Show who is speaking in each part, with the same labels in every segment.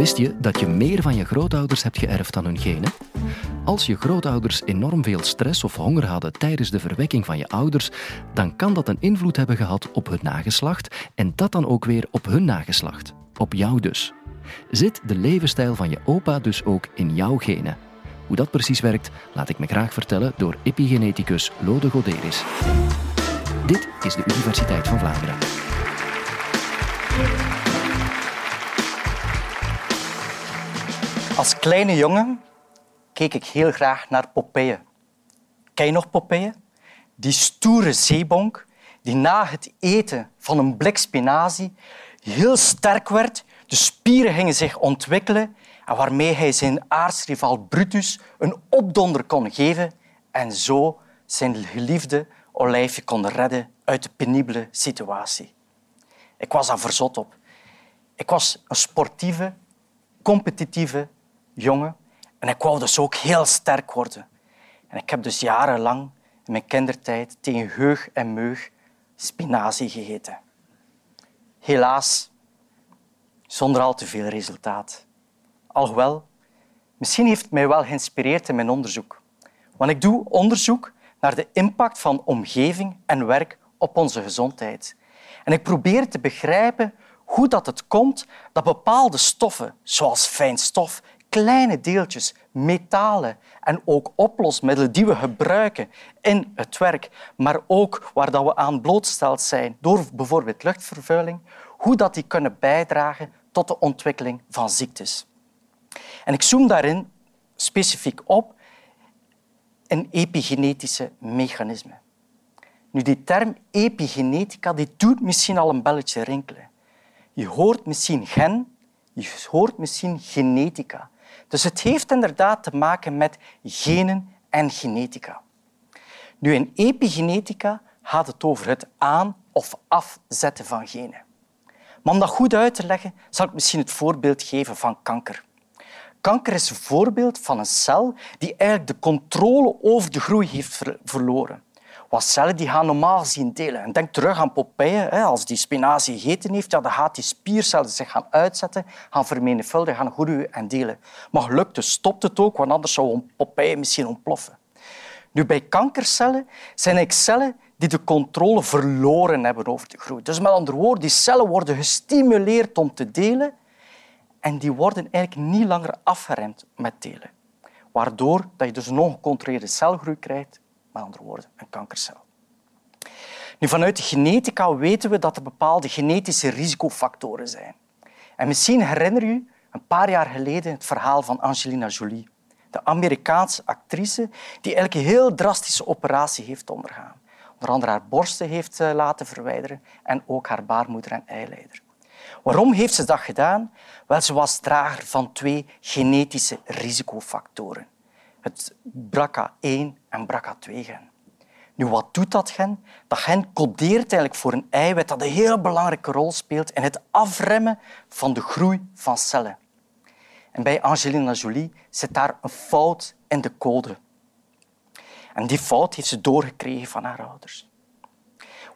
Speaker 1: Wist je dat je meer van je grootouders hebt geërfd dan hun genen? Als je grootouders enorm veel stress of honger hadden tijdens de verwekking van je ouders, dan kan dat een invloed hebben gehad op hun nageslacht en dat dan ook weer op hun nageslacht. Op jou dus. Zit de levensstijl van je opa dus ook in jouw genen? Hoe dat precies werkt, laat ik me graag vertellen door epigeneticus Lode Goderis. Dit is de Universiteit van Vlaanderen.
Speaker 2: Als kleine jongen keek ik heel graag naar Popeye. Ken je nog Popeye? Die stoere zeebonk die na het eten van een blik spinazie heel sterk werd, de spieren gingen zich ontwikkelen en waarmee hij zijn aardsrivaal Brutus een opdonder kon geven en zo zijn geliefde olijfje kon redden uit de penibele situatie. Ik was daar verzot op. Ik was een sportieve, competitieve jongen en ik wou dus ook heel sterk worden. En ik heb dus jarenlang in mijn kindertijd tegen heug en meug spinazie gegeten. Helaas, zonder al te veel resultaat. Alhoewel, misschien heeft het mij wel geïnspireerd in mijn onderzoek. Want ik doe onderzoek naar de impact van omgeving en werk op onze gezondheid. En ik probeer te begrijpen hoe dat het komt dat bepaalde stoffen, zoals fijnstof, kleine deeltjes, metalen en ook oplosmiddelen die we gebruiken in het werk, maar ook waar dat we aan blootgesteld zijn door bijvoorbeeld luchtvervuiling, hoe dat die kunnen bijdragen tot de ontwikkeling van ziektes. En ik zoom daarin specifiek op een epigenetische mechanisme. Nu, die term epigenetica die doet misschien al een belletje rinkelen. Je hoort misschien gen, je hoort misschien genetica. Dus het heeft inderdaad te maken met genen en genetica. Nu, in epigenetica gaat het over het aan- of afzetten van genen. Maar om dat goed uit te leggen, zal ik misschien het voorbeeld geven van kanker. Kanker is een voorbeeld van een cel die eigenlijk de controle over de groei heeft verloren. Wat cellen die gaan normaal gezien delen. En denk terug aan Popeye. Als die spinazie gegeten heeft, ja, dan gaat die spiercellen zich gaan uitzetten, gaan vermenigvuldigen, gaan groeien en delen. Maar gelukkig stopt het ook, want anders zou Popeye misschien ontploffen. Nu, bij kankercellen zijn cellen die de controle verloren hebben over de groei. Dus met andere woorden, die cellen worden gestimuleerd om te delen en die worden eigenlijk niet langer afgeremd met delen. Waardoor dat je dus een ongecontroleerde celgroei krijgt, met andere woorden, een kankercel. Nu, vanuit de genetica weten we dat er bepaalde genetische risicofactoren zijn. En misschien herinner je een paar jaar geleden het verhaal van Angelina Jolie, de Amerikaanse actrice die een heel drastische operatie heeft ondergaan. Onder andere haar borsten heeft eh, laten verwijderen en ook haar baarmoeder en eileider. Waarom heeft ze dat gedaan? Wel, ze was drager van twee genetische risicofactoren. Het BRCA1 en BRCA2-gen. Nu, wat doet dat gen? Dat gen codeert eigenlijk voor een eiwit dat een heel belangrijke rol speelt in het afremmen van de groei van cellen. En bij Angelina Jolie zit daar een fout in de code. En die fout heeft ze doorgekregen van haar ouders.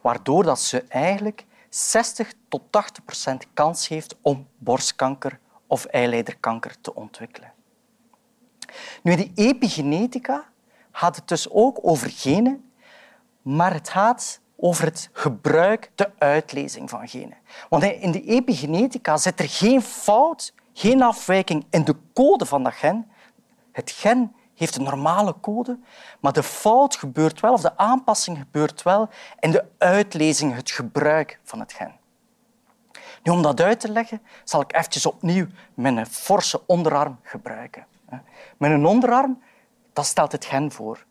Speaker 2: Waardoor dat ze eigenlijk 60 tot 80 procent kans heeft om borstkanker of eileiderkanker te ontwikkelen. Nu, die epigenetica gaat het dus ook over genen, maar het gaat over het gebruik, de uitlezing van genen. Want in de epigenetica zit er geen fout, geen afwijking in de code van dat gen. Het gen heeft een normale code, maar de fout gebeurt wel, of de aanpassing gebeurt wel in de uitlezing, het gebruik van het gen. Nu, om dat uit te leggen, zal ik even opnieuw mijn forse onderarm gebruiken. Mijn onderarm, dat stelt het gen voor.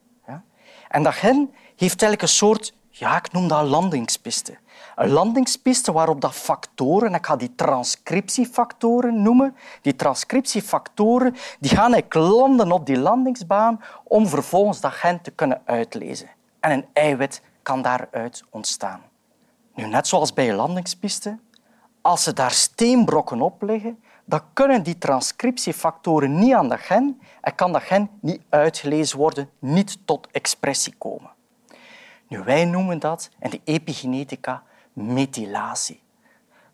Speaker 2: En dat gen heeft eigenlijk een soort, ja, ik noem dat een landingspiste. Een landingspiste waarop dat factoren, ik ga die transcriptiefactoren noemen, die transcriptiefactoren die gaan landen op die landingsbaan om vervolgens dat gen te kunnen uitlezen. En een eiwit kan daaruit ontstaan. Nu, net zoals bij een landingspiste, als ze daar steenbrokken op liggen, dan kunnen die transcriptiefactoren niet aan dat gen en kan dat gen niet uitgelezen worden, niet tot expressie komen. Nu, wij noemen dat in de epigenetica methylatie.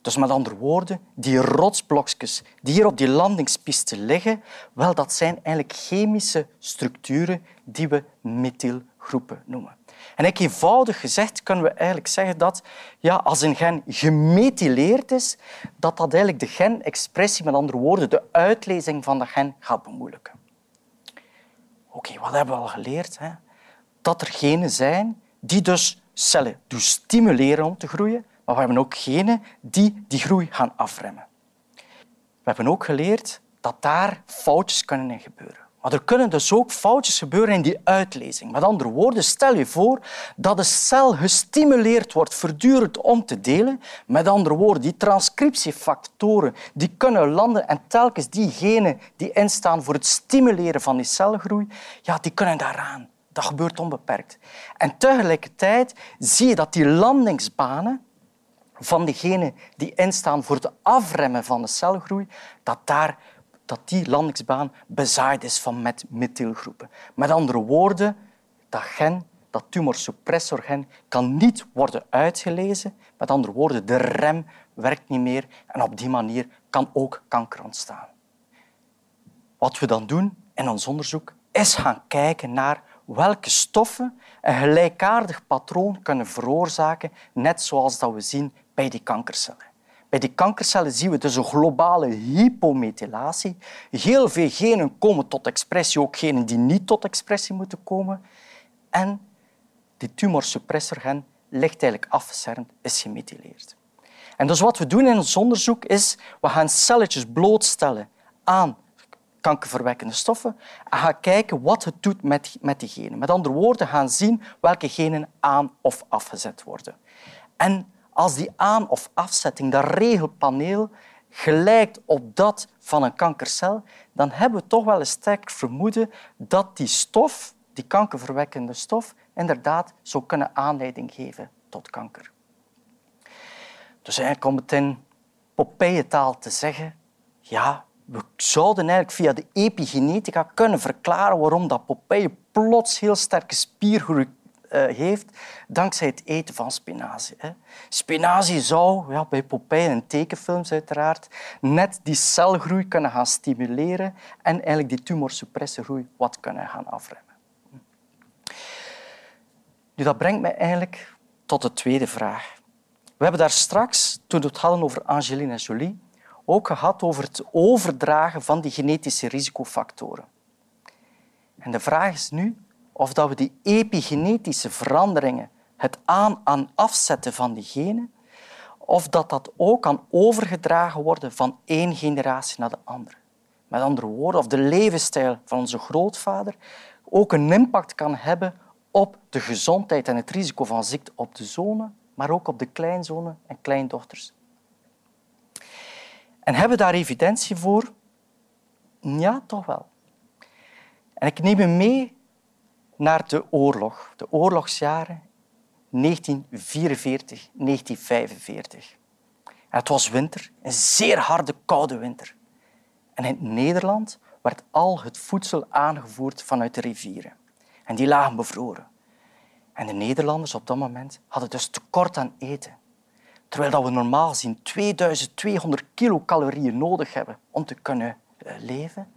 Speaker 2: Dus met andere woorden, die rotsblokjes die hier op die landingspiste liggen, wel, dat zijn eigenlijk chemische structuren die we methylgroepen noemen. En eenvoudig gezegd kunnen we eigenlijk zeggen dat ja, als een gen gemethyleerd is, dat dat eigenlijk de genexpressie, met andere woorden, de uitlezing van de gen gaat bemoeilijken. Oké, wat hebben we al geleerd? Hè? Dat er genen zijn die dus cellen doen stimuleren om te groeien, maar we hebben ook genen die die groei gaan afremmen. We hebben ook geleerd dat daar foutjes kunnen in gebeuren. Maar er kunnen dus ook foutjes gebeuren in die uitlezing. Met andere woorden, stel je voor dat de cel gestimuleerd wordt voortdurend om te delen. Met andere woorden, die transcriptiefactoren die kunnen landen en telkens die genen die instaan voor het stimuleren van die celgroei, ja, die kunnen daaraan. Dat gebeurt onbeperkt. En tegelijkertijd zie je dat die landingsbanen van diegenen die instaan voor het afremmen van de celgroei, dat, daar, dat die landingsbaan bezaaid is van met methylgroepen. Met andere woorden, dat gen, dat tumorsuppressorgen, kan niet worden uitgelezen. Met andere woorden, de rem werkt niet meer en op die manier kan ook kanker ontstaan. Wat we dan doen in ons onderzoek is gaan kijken naar welke stoffen een gelijkaardig patroon kunnen veroorzaken, net zoals dat we zien bij die kankercellen. Bij die kankercellen zien we dus een globale hypomethylatie. Heel veel genen komen tot expressie, ook genen die niet tot expressie moeten komen. En die tumorsuppressorgen ligt eigenlijk afgecernd, is gemethyleerd. En dus wat we doen in ons onderzoek is, we gaan celletjes blootstellen aan kankerverwekkende stoffen en gaan kijken wat het doet met, met die genen. Met andere woorden, gaan zien welke genen aan- of afgezet worden. En als die aan- of afzetting, dat regelpaneel, gelijkt op dat van een kankercel, dan hebben we toch wel een sterk vermoeden dat die stof, die kankerverwekkende stof, inderdaad zou kunnen aanleiding geven tot kanker. Dus eigenlijk om het in Popeye-taal te zeggen, ja, we zouden eigenlijk via de epigenetica kunnen verklaren waarom dat Popeye plots heel sterke spiergroei heeft dankzij het eten van spinazie. Spinazie zou, ja, bij Popeye en tekenfilms uiteraard, net die celgroei kunnen gaan stimuleren en eigenlijk die tumorsuppressiegroei wat kunnen gaan afremmen. Nu, dat brengt mij eigenlijk tot de tweede vraag. We hebben daar straks, toen we het hadden over Angelina Jolie, ook gehad over het overdragen van die genetische risicofactoren. En de vraag is nu of dat we die epigenetische veranderingen, het aan- en afzetten van die genen, of dat dat ook kan overgedragen worden van één generatie naar de andere. Met andere woorden, of de levensstijl van onze grootvader ook een impact kan hebben op de gezondheid en het risico van ziekte op de zonen, maar ook op de kleinzonen en kleindochters. En hebben we daar evidentie voor? Ja, toch wel. En ik neem u mee naar de oorlog, de oorlogsjaren 1944, 1945. En het was winter, een zeer harde, koude winter. En in Nederland werd al het voedsel aangevoerd vanuit de rivieren. En die lagen bevroren. En de Nederlanders op dat moment hadden dus tekort aan eten. Terwijl we normaal gezien 2200 kilocalorieën nodig hebben om te kunnen eh, leven,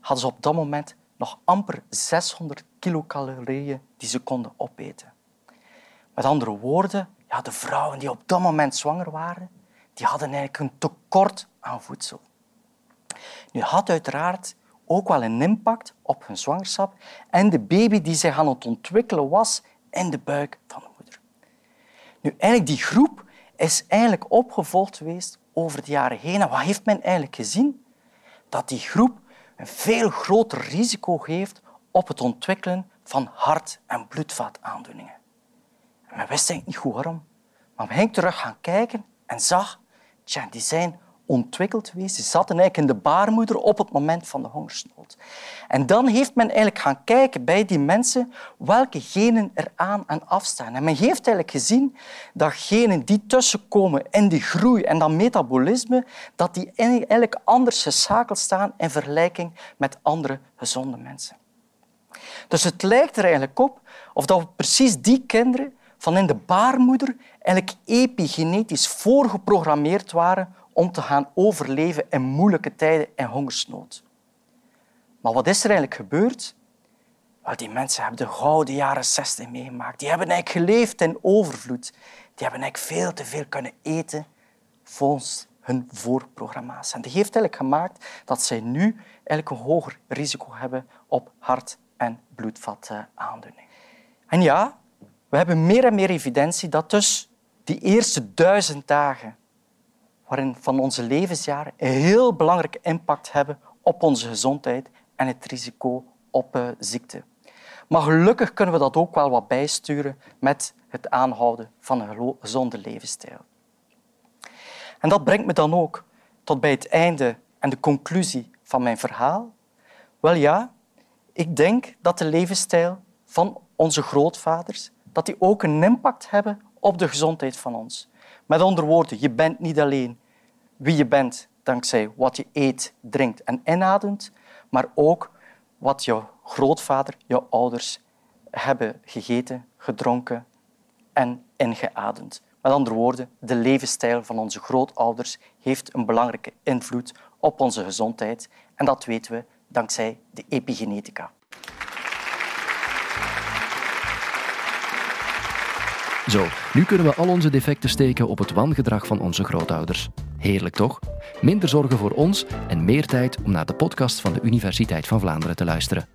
Speaker 2: hadden ze op dat moment nog amper 600 kilocalorieën die ze konden opeten. Met andere woorden, ja, de vrouwen die op dat moment zwanger waren, die hadden eigenlijk een tekort aan voedsel. Nu had uiteraard ook wel een impact op hun zwangerschap en de baby die zich aan het ontwikkelen was in de buik van de moeder. Nu, eigenlijk die groep is eigenlijk opgevolgd geweest over de jaren heen. En wat heeft men eigenlijk gezien? Dat die groep een veel groter risico geeft op het ontwikkelen van hart- en bloedvaataandoeningen. En men wist eigenlijk niet goed waarom. Maar men ging terug gaan kijken en zag, tja, die zijn ontwikkeld geweest. Ze zaten eigenlijk in de baarmoeder op het moment van de hongersnood. En dan heeft men eigenlijk gaan kijken bij die mensen welke genen er aan en afstaan. En men heeft eigenlijk gezien dat genen die tussenkomen in die groei en dat metabolisme, dat die eigenlijk anders geschakeld staan in vergelijking met andere gezonde mensen. Dus het lijkt er eigenlijk op of dat we precies die kinderen van in de baarmoeder eigenlijk epigenetisch voorgeprogrammeerd waren om te gaan overleven in moeilijke tijden en hongersnood. Maar wat is er eigenlijk gebeurd? Wel, die mensen hebben de gouden jaren 60 meegemaakt. Die hebben eigenlijk geleefd in overvloed. Die hebben eigenlijk veel te veel kunnen eten volgens hun voorprogramma's. En dat heeft eigenlijk gemaakt dat zij nu eigenlijk een hoger risico hebben op hart- en bloedvataandoening. En ja, we hebben meer en meer evidentie dat dus die eerste duizend dagen waarin van onze levensjaren een heel belangrijke impact hebben op onze gezondheid en het risico op uh, ziekte. Maar gelukkig kunnen we dat ook wel wat bijsturen met het aanhouden van een gezonde levensstijl. En dat brengt me dan ook tot bij het einde en de conclusie van mijn verhaal. Wel ja, ik denk dat de levensstijl van onze grootvaders dat die ook een impact hebben op de gezondheid van ons. Met andere woorden, je bent niet alleen wie je bent dankzij wat je eet, drinkt en inademt, maar ook wat jouw grootvader, jouw ouders hebben gegeten, gedronken en ingeademd. Met andere woorden, de levensstijl van onze grootouders heeft een belangrijke invloed op onze gezondheid en dat weten we dankzij de epigenetica.
Speaker 1: Zo, nu kunnen we al onze defecten steken op het wangedrag van onze grootouders. Heerlijk toch? Minder zorgen voor ons en meer tijd om naar de podcast van de Universiteit van Vlaanderen te luisteren.